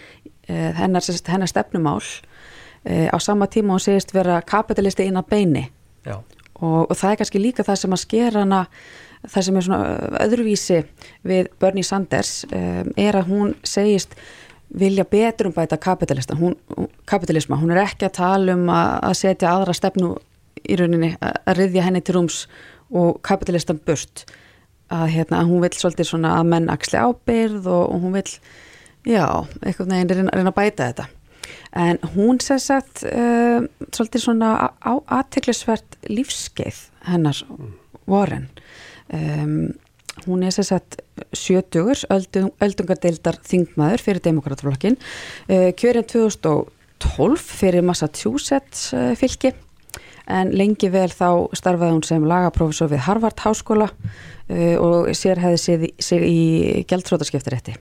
B: eh, hennar, hennar stefnumál e, á sama tíma hún segist vera kapitalisti inn að beini og, og það er kannski líka það sem að skera hana það sem er svona öðruvísi við Bernie Sanders um, er að hún segist vilja betur um bæta kapitalista hún, kapitalisma, hún er ekki að tala um að, að setja aðra stefnu í rauninni að riðja henni til rúms og kapitalistan burt. Að, hérna, hún vil svolítið svona að menn axli ábyrð og, og hún vil já, eitthvað neginn reyna, reyna að bæta þetta. En hún sér sett uh, svolítið svona aðteglisvert lífskeið hennar vorin um, hún er sér sett sjötugur öldung, öldungardeildar þingmaður fyrir demokratflokkin uh, kjörinn 2012 fyrir Massachusetts uh, fylki. En lengi vel þá starfaði hún sem lagaprófessor við Harvard Háskóla uh, og sér hefði sig í gældtrótarskiptarétti.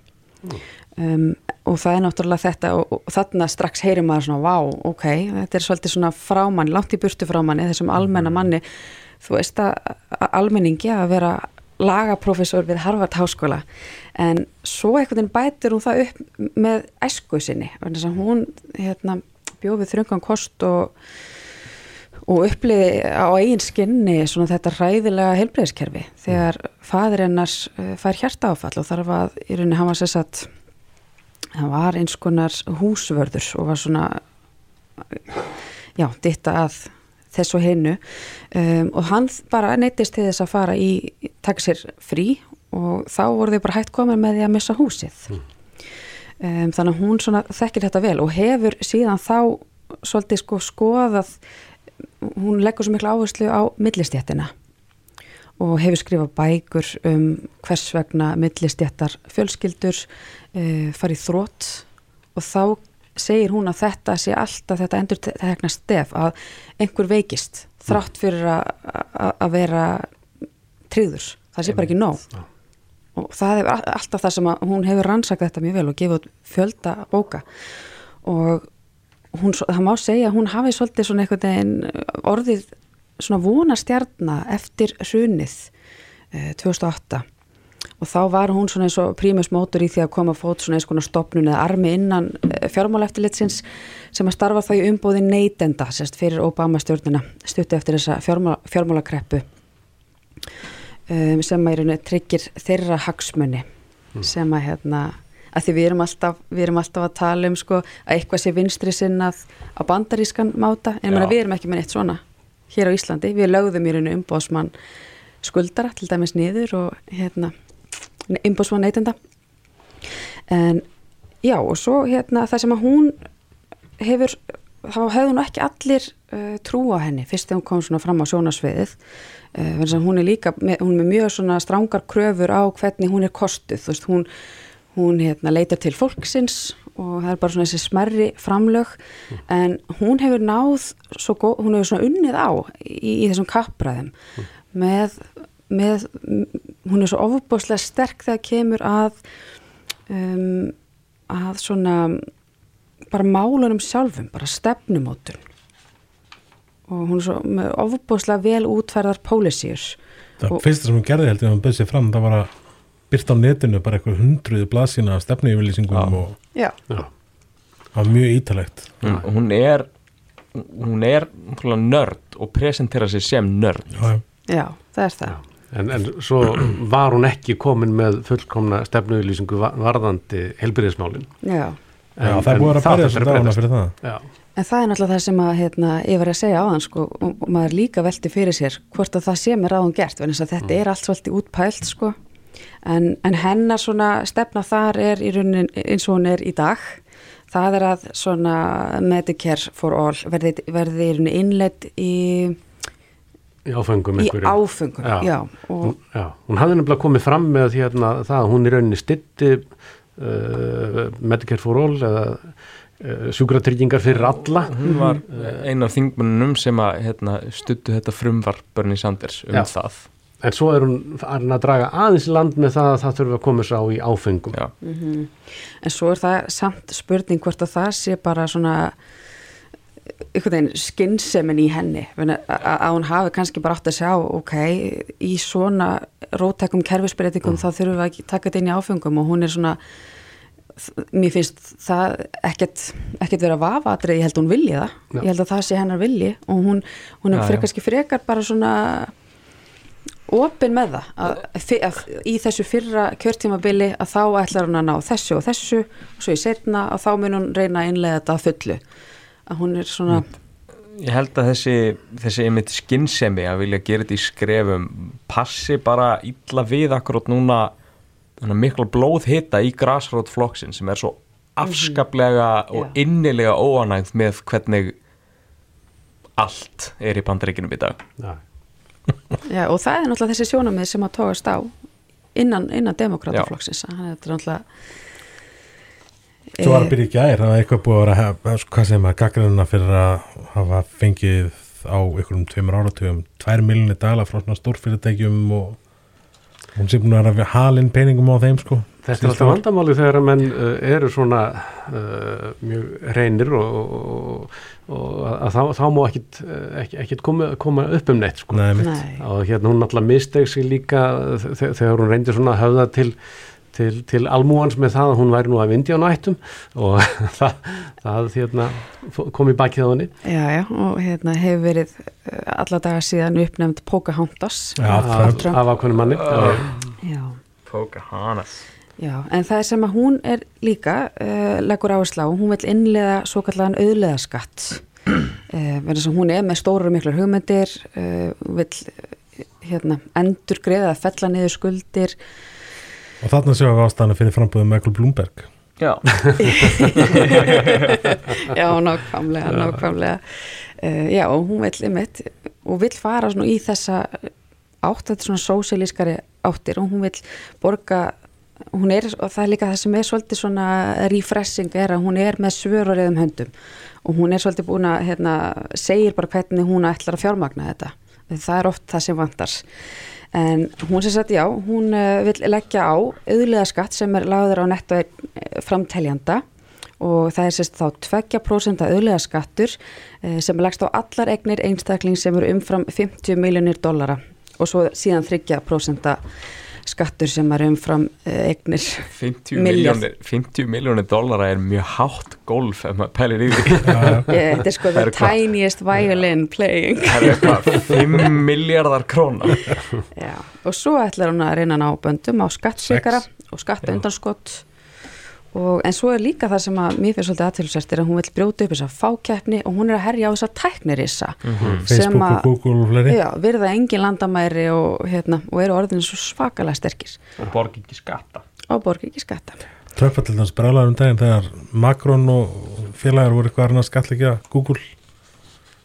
B: Um, og það er náttúrulega þetta og, og þarna strax heyrir maður svona vá, ok, þetta er svolítið svona frámanni langt í burtu frámanni, þessum almenna manni þú veist að, almenningi að vera lagaprofessor við Harvard Háskóla. En svo veginn bætir hún það upp með æsku sinni, hún hérna, bjófið þröngan kost og og uppliði á eigin skinni svona þetta ræðilega helbreyðskerfi þegar fadur ennars uh, fær hjarta áfall og þarf að í rauninni hafa sér satt hann var eins konar húsvörður og var svona já, ditta að þess og hennu um, og hann bara neytist til þess að fara í taka sér frí og þá voru þau bara hægt komið með því að missa húsið. Mm. um, þannig að hún svona þekkir þetta vel og hefur síðan þá svolítið sko skoðað hún leggur svo miklu áherslu á millistjættina og hefur skrifað bækur um hvers vegna millistjættar fjölskyldur uh, farið þrótt og þá segir hún að þetta sé alltaf þetta endur tekna stef að einhver veikist þrátt fyrir að vera tryður, það sé bara ekki nóg. Og það er alltaf það sem hún hefur rannsakað þetta mjög vel og gefið fjölda bóka. Og hún, það má segja að hún hafi svolítið svona einhvern veginn orðið svona vonastjarnar eftir hrunið eh, 2008 og þá var hún svona eins og prímusmótur í því að koma fót svona eins konar stopnun eða armi innan eh, fjármáleftilitsins sem að starfa þá í umbóði neytenda sérst fyrir Obama stjórnina stutti eftir þessa fjármála, fjármálakreppu um, sem að tryggir þeirra hagsmunni mm. sem að hérna að því við erum alltaf, við erum alltaf að tala um sko að eitthvað sé vinstri sinnað á bandarískan máta. En við erum ekki með neitt svona hér á Íslandi, við lögðum í rauninu umbóðsmann skuldara til dæmis niður og hérna umbóðsmann neytenda en já og svo hérna það sem að hún hefur þá hefðu nú ekki allir uh, trú á henni fyrst þegar hún kom svona fram á sjónasviðið uh, hún er líka, með, hún er með mjög svona strángar kröfur á hvernig hún er kostuð, þú veist, hún, hún hérna, leitar til fólksins og það er bara svona þessi smerri framlög mm. en hún hefur náð góð, hún hefur svona unnið á í, í þessum kappræðum mm. með, með hún er svo ofubóslega sterk þegar kemur að um, að svona bara málunum sjálfum, bara stefnumótun. Og hún er svo með ofubóslega vel útferðar pólisýr
C: Það fyrsta sem hún gerði heldur að hún byrði sér fram það var að byrta á netinu bara eitthvað hundruðu blasina af stefnuyfylýsingum og
B: Já.
C: það var mjög ítalegt
A: hún, hún er hún er nörd og presentera sér sem nörd.
C: Já,
B: Já. Það er það
D: En, en svo var hún ekki komin með fullkomna stefnuyfylýsingu varðandi helbyrðismálin
B: Já
C: Já, það er búin að berja þessu dagana fyrir það.
D: Já.
B: En það er náttúrulega það sem að, hérna, ég var að segja á hann sko, og maður líka velti fyrir sér hvort að það sé mér ráðum gert, en þetta mm. er allt svolítið útpælt, sko. En, en hennar svona stefna þar er í raunin eins og hún er í dag. Það er að svona Medicare for all verði, verði í raunin innleitt í...
D: Í áfengum
B: Í áfengum, já. já,
D: og... já. Hún hafði nefnilega komið fram með hérna, það að hún í rauninni stitti uh, Medicare for All eða uh, sjúkratryggingar fyrir alla
A: hún var eina af þingmunum sem að hérna, stuttu þetta frumvarp Bernie Sanders um Já. það
D: en svo er hún að draga aðeins land með það að það þurfa að koma sá í áfengum
B: mm -hmm. en svo er það samt spurning hvort að það sé bara svona einhvern veginn skynnsemin í henni að hún hafi kannski bara átt að sjá ok, í svona rótækum kerfisbreytingum mm. þá þurfum við að taka þetta inn í áfengum og hún er svona mér finnst það ekkert, ekkert verið að vafa aðrið, ég held að hún vilji það já. ég held að það sé hennar vilji og hún, hún er frekar frekar bara svona opin með það að, að, í þessu fyrra kjörtímabili að þá ætlar hún að ná þessu og þessu og svo í setna að þá mun hún reyna að innlega þetta að fullu að hún er svona mm.
A: Ég held að þessi, þessi einmitt skinnsemi að vilja gera þetta í skrefum passi bara illa við akkurát núna mikla blóð hitta í græsrót flokksin sem er svo afskaplega mm -hmm. og innilega óanægð með hvernig allt er í bandaríkinum í dag
B: Já. Já og það er náttúrulega þessi sjónamið sem að tóast á innan, innan demokrataflokksins það er náttúrulega
C: Svo var að byrja ekki aðeins, það var eitthvað búið að vera, hvað segir maður, gaggrunna fyrir að hafa fengið á einhverjum tveimur áratugum, tvær millinni dala frá svona stórfyrirtækjum og hún sé búin að vera halinn peningum á þeim sko.
D: Þetta er alltaf vandamáli þegar að menn uh, eru svona uh, mjög reynir og, og, og að þá, þá má ekkit, uh, ekkit koma, koma upp um neitt sko.
C: Nei,
D: og hérna hún alltaf misteg sig líka þegar hún reyndi svona að höfða til til, til almúans með það að hún væri nú að vindi á nættum og <laughs> það, það hérna, kom í bakið á henni.
B: Já, já, og hérna hefur verið eh, alla dagar síðan uppnefnd Pocahontas
D: af, af ákveðnum manni.
B: Já,
A: Pocahontas.
B: Já, en það er sem að hún er líka uh, leggur áherslu á, hún vil innlega svo kallan auðleðaskatt uh, <clears throat> verður sem hún er með stóru og miklar hugmyndir uh, vil hérna, endur greiða að fella niður skuldir
C: Og þarna séum við ástæðan að finna frambúðið Michael Bloomberg.
A: Já. <laughs>
B: já, nákvæmlega, nákvæmlega. Uh, já, og hún vil ymitt og vil fara svona í þessa átt, þetta er svona sósílískari áttir og hún vil borga, hún er, og það er líka það sem er svolítið svona refreshing er að hún er með svöruriðum höndum og hún er svolítið búin að, hérna, segir bara hvernig hún ætlar að fjármagna þetta. Það er oft það sem vandars. En hún sem sagt, já, hún uh, vil leggja á auðlega skatt sem er lagður á netto eh, framteljanda og það er sérst þá 2% auðlega skattur uh, sem er lagst á allar egnir einstakling sem eru umfram 50 miljónir dollara og svo síðan 30% skattur sem er umfram uh, eignir.
A: 50 miljónir 50 miljónir dollara er mjög hátt golf ef maður pælir í því.
B: Þetta er sko the tiniest violin playing.
A: Það er eitthvað 5 miljardar krónar
B: og svo ætlar hún að reyna ná böndum á skattsíkara og skattundanskott Og, en svo er líka það sem að mér finnst svolítið aðtilsvært er að hún vil brjóta upp þessa fákeppni og hún er að herja á þessa tæknirissa
C: mm -hmm. Facebook og Google og fleiri.
B: Já, virða engin landamæri og, hérna, og eru orðinu svo svakalega sterkir.
A: Og borgi ekki skatta.
B: Og borgi ekki skatta.
C: Þess brálaður um daginn þegar Macron og félagar voru eitthvað að reyna að skalla Google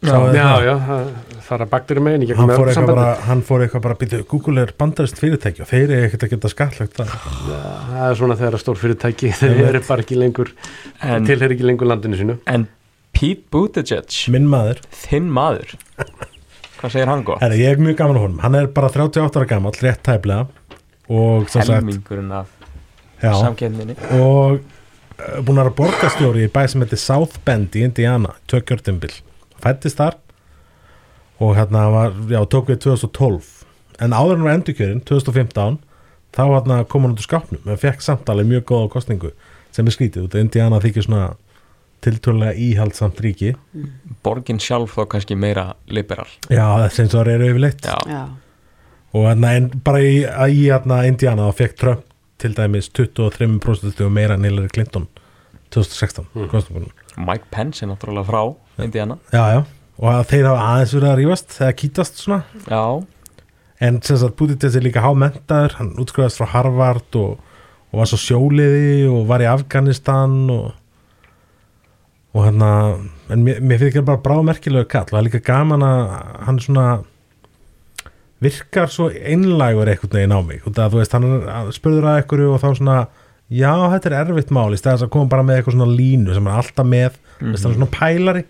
D: Já, já,
C: það?
D: já, það fara baktur í megin
C: hann
D: gegnum
C: fór, eitthvað
D: Evrópusambandið.
C: bara, hann fór eitthvað bara býtu, Google er bandarist fyrirtæki og þeir eru ekkert að geta skattlagt það.
D: Það er svona þegar að stór fyrirtæki þeir eru bara ekki lengur
A: En-
D: tilheyri ekki lengur landinu sínu.
A: En Pete Buttigieg,
C: minn maður,
A: þinn maður. Hvað segir hann gott?
C: Herra, ég er mjög gaman á honum. Hann er bara 38 ára gamall, rétt tæplega.
A: Helmingurinn af
C: já,
A: samkeppninni.
C: Og uh, búin að vera borgarstjóri í bæ sem heitir South Bend í Indiana tökjörðumbil, fættist þar og hérna var, já, tók við 2012 en áður en var endurkjörin 2015 þá hérna kom hann út úr skápnum en fekk samtalið mjög góða kostningu sem er skrítið út, Indiana þykir svona tiltölulega íhaldsamt ríki.
A: Borgin sjálf þá kannski meira liberal.
C: Já, þessi eins og það eru yfirleitt.
A: Já,
B: Já,
C: og hérna, en bara í, í hérna, Indiana þá fekk Trump til dæmis 23% meira en Hillary Clinton 2016 kostningunum
A: Mike Pence er náttúrulega frá Indiana.
C: Já, já, og að þeir hafa aðeins verið að rífast eða kýtast svona.
A: Já,
C: en sem sagt Buttigieg er líka hámentaður hann útskrifaðist frá Harvard og, og var svo sjóliði og var í Afganistan og og hérna en mér, mér fyrir ekki bara bráðmerkilegu kall. Og það er líka gaman að hann svona virkar svo einlægur einhvern veginn á mig. Út af að þú veist, hann spurður að einhverju og þá svona já, þetta er erfitt mál í stæðis að koma bara með eitthvað svona línu sem er alltaf með, mm er svona pælari.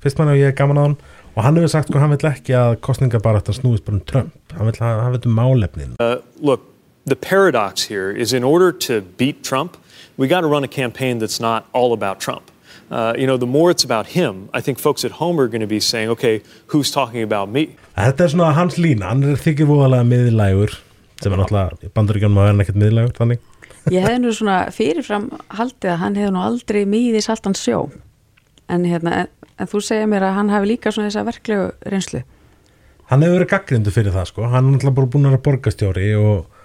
C: Fyrst mann og ég er gaman á hann og hann hefur sagt hvað hann vill ekki að kostningabaráttan snúist bara um Trump, hann vill, hann vill um málefnin.
H: Uh, look, the paradox here is in order to beat Trump, we got to run a campaign that's not all about Trump. Uh, you know, the more it's about him, I think folks at home are going to be saying, okay, who's talking about me?
C: Þetta er svona hans lína, hann er þykir voðalega miðlægur sem er náttúrulega, í bandaríkjánum að vera ekkert miðlægur þannig
B: ég hefði nú svona fyrirfram haldið að hann hefði nú aldrei mýði saltan sjó. En, hérna, en, en þú segir mér að hann hafi líka svona þessa verklegu reynslu.
C: Hann hefur verið gaggrindu fyrir það sko. Hann er náttúrulega bara búin að vera borgastjóri og,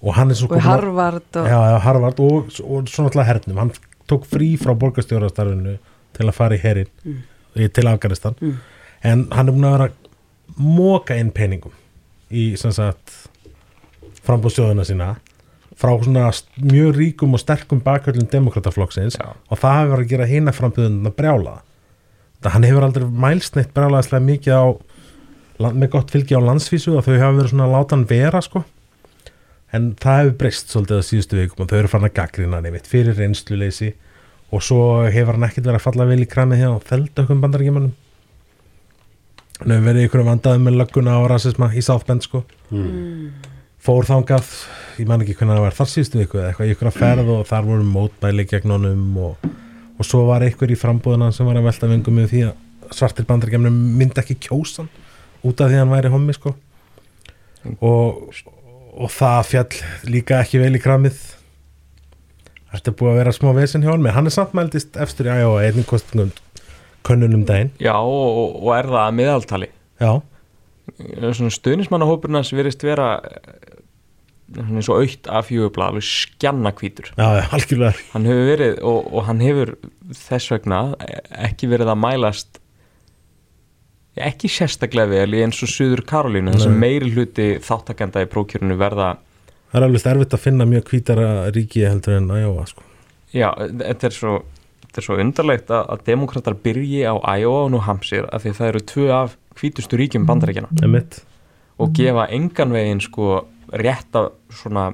C: og hann er svo
B: og Harvard og,
C: já, Harvard og, og svo náttúrulega hernum. Hann tók frí frá borgastjórastarfinu til að fara í herin mm. til Afganistan. En hann er búin að vera móka inn peningum í sem sagt frambúðsjóðuna sína frá svona mjög ríkum og sterkum bakhöllum demokrataflokksins og það hefur verið að gera hina frambúðuna brjála það hann hefur aldrei mælst neitt brjálaðslega mikið á land- með gott fylgi á landsvísu og þau hafa verið svona að láta hann vera sko. En það hefur breyst svolítið á síðustu vikum og þau eru farin að gaggrina hann einmitt fyrir reynsluleysi og svo hefur hann ekkert verið að falla vel í kramið hjá þeldökkum bandarækjumannum hann hefur verið ykkur vandaðum með lögguna og rasisma í South Bend sko. Fór þangað ég man ekki hvernig það var þar síðustu viku eða eitthvað ykkur að ferð og þar voru mótmæli gegn honum og, og svo var einhver í frambúðuna sem var að velta vengum með því að svartir bandarækjumannum myndi ekki kjósan út af því að hann væri hommi sko. Og, og það fjall líka ekki vel í kramið Þetta er búið að vera smá vesen hjá hann hann er samt mældist efstur í Iowa einnig kostningum könnunum daginn.
A: Já og, og er það að miðaltali?
C: Já,
A: stuðnismannahópurinn hans virðist vera eh, eins og aukt af fjögubla alveg skjannakvítur hann hefur verið og, og hann hefur þess vegna ekki verið að mælast ekki sérstaklega vel eins og Suður Karolínu þessum
C: Nei.
A: meiri hluti þáttakenda í prókjörinu verða
C: Það er alveg erfitt að finna mjög hvítara ríki heldur en Iowa sko.
A: já, þetta er svo þetta er svo undarlegt að, að demokrater byrji á Iowa og New Hampshire af því að það eru tvö af hvítustu ríkjum bandarækjana
C: Emitt.
A: og gefa engan veginn sko rétta svona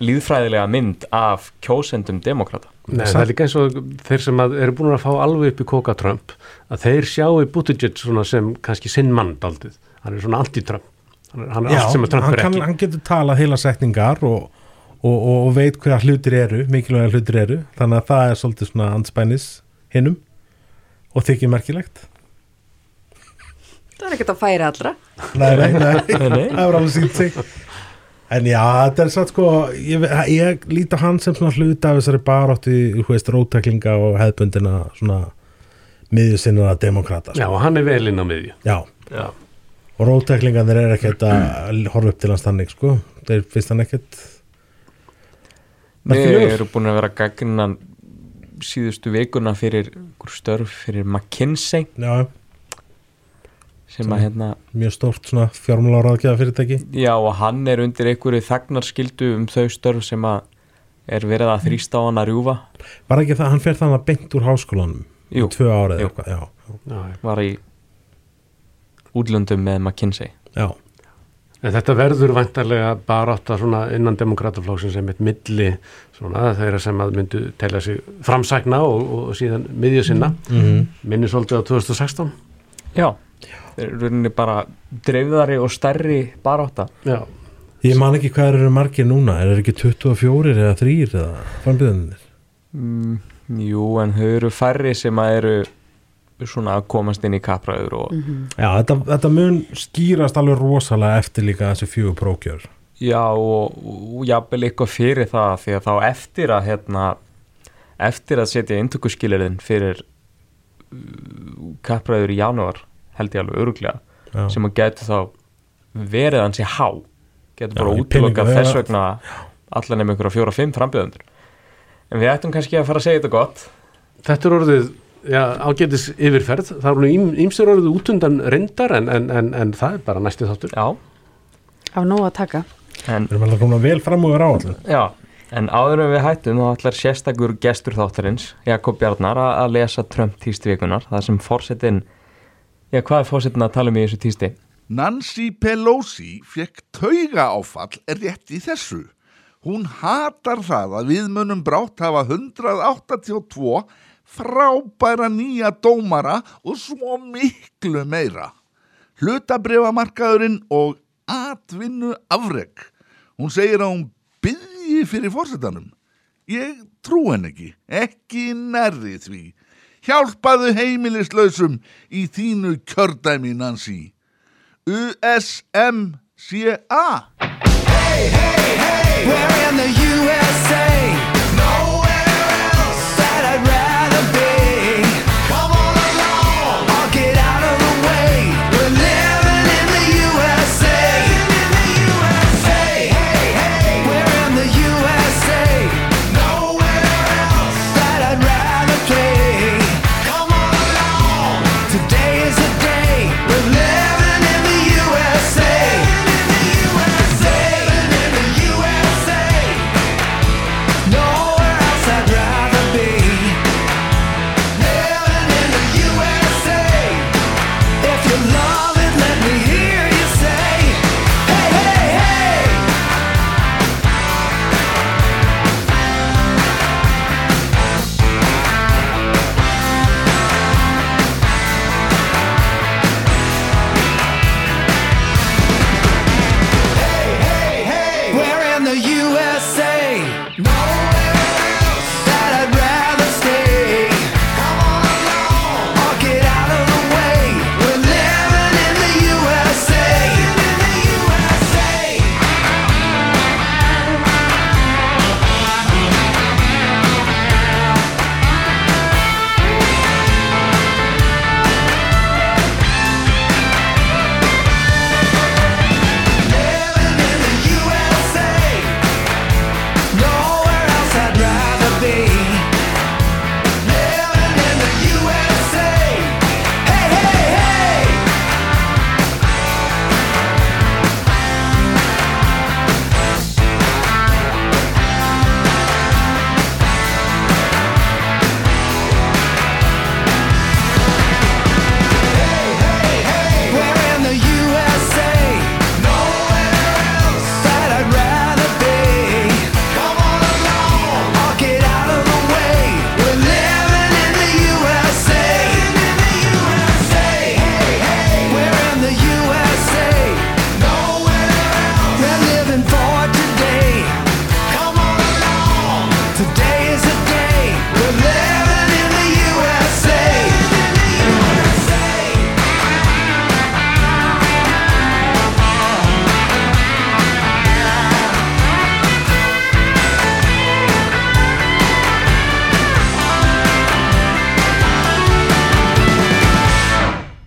A: líðfræðilega mynd af kjósendum demokrata
D: Nei, það er líka eins og þeir sem að eru búin að fá alveg upp í Koka Trump að þeir sjáu Buttigieg svona sem kannski sinn mann daldið, hann er svona anti-Trump. Hann er, hann er
C: Já,
D: allt sem að Trump er ekki.
C: hann getur talað heila setningar og, og, og, og veit hverja hlutir eru mikilvæga hlutir eru. Þannig að það er svolítið svona anspænis hinnum og þykir merkilegt
B: það er ekkert að færa allra.
C: Nei, nei, nei,
A: Nei.
C: það er alveg sínt sig. En já, þetta er satt sko ég, ég líti hann sem svona hluta af þessari veist, rótæklinga og hefðbundina svona miðjusinna demokrata
D: Já,
C: sko.
D: og hann er vel inn á miðju.
C: Já.
D: Já,
C: og rótæklingarnir er ekkert að horfa upp til hans þannig sko. Þeir finnst hann ekkert
A: Við erum búin að vera gaggrinna síðustu vikuna fyrir störf fyrir McKinsey.
C: Já,
A: sem að hérna,
C: mjög stórt svona fjármálaráðgjafa fyrirtæki
A: já og hann er undir einhverju þagnarskildu um þau störf sem að er verið að þrýsta á hann að rjúfa.
C: Var ekki það, hann fer þannig að beint úr háskólanum
A: Jú.
C: í tvö árið
A: Jú.
C: eitthvað, já,
D: Já,
A: var í útlöndum með McKinsey.
C: Já,
D: En þetta verður vantarlega bara átt að svona innan demokrataflóksin sem eitt milli svona þeirra sem að myndu telja sig framsækna og, og síðan miðju sinna.
C: Mhm.
D: minni svolítið á 2016
A: Já, rauninni bara dreifðari og stærri barátta
D: Já,
C: Ég man ekki hvað eru margir núna, er það ekki 24 eða 3 eða frambjöðunir?
A: mm, Jú, en þau eru færri sem að eru svona að komast inn í kapræður og
C: Já, þetta, þetta mun skýrast alveg rosalega eftir líka þessi fjögur prókjör.
A: Já, og, og jafnvel eitthvað fyrir það því að þá eftir að hérna, eftir að setja inntökuskilirðin fyrir uh, kappræður í janúar held ég alveg öruglega
C: Já.
A: sem að getur þá verið hansi há. Getur bara
C: í
A: útlokað þess vegna allan ykkur á fjóra-fimm frambjöðundur en við ættum kannski að fara að segja þetta gott.
D: Þetta er orðið já, ágætis yfirferð, það er nú ímstur orðið útundan reyndar en, en, en, en það er bara næsti þáttur.
A: Já,
B: Á nóg að taka.
A: en
C: Við erum alltaf komin vel fram úr áallin.
A: Já, en áður en við hættum þá ætlar sérstakur gestur þáttarins Jakob Bjarnar að að lesa Trump tístvíkunar það sem fórsetin Já, hvað er fórsetin að tala um í þessu tísti?
I: Nancy Pelosi fekk tauga áfall rétt í þessu. Hún hatar það að við munum brátt hafa 182 frábæra nýja dómara og svo miklu meira. Hlutabrifamarkaðurinn og atvinnu afreg. Hún segir að hún byrji fyrir fórsetanum. Ég trú henn ekki, ekki nærri því. Hjálpaðu heimilislausum í þínu kjördæmi, Nancy. USMCA
J: We're in the USA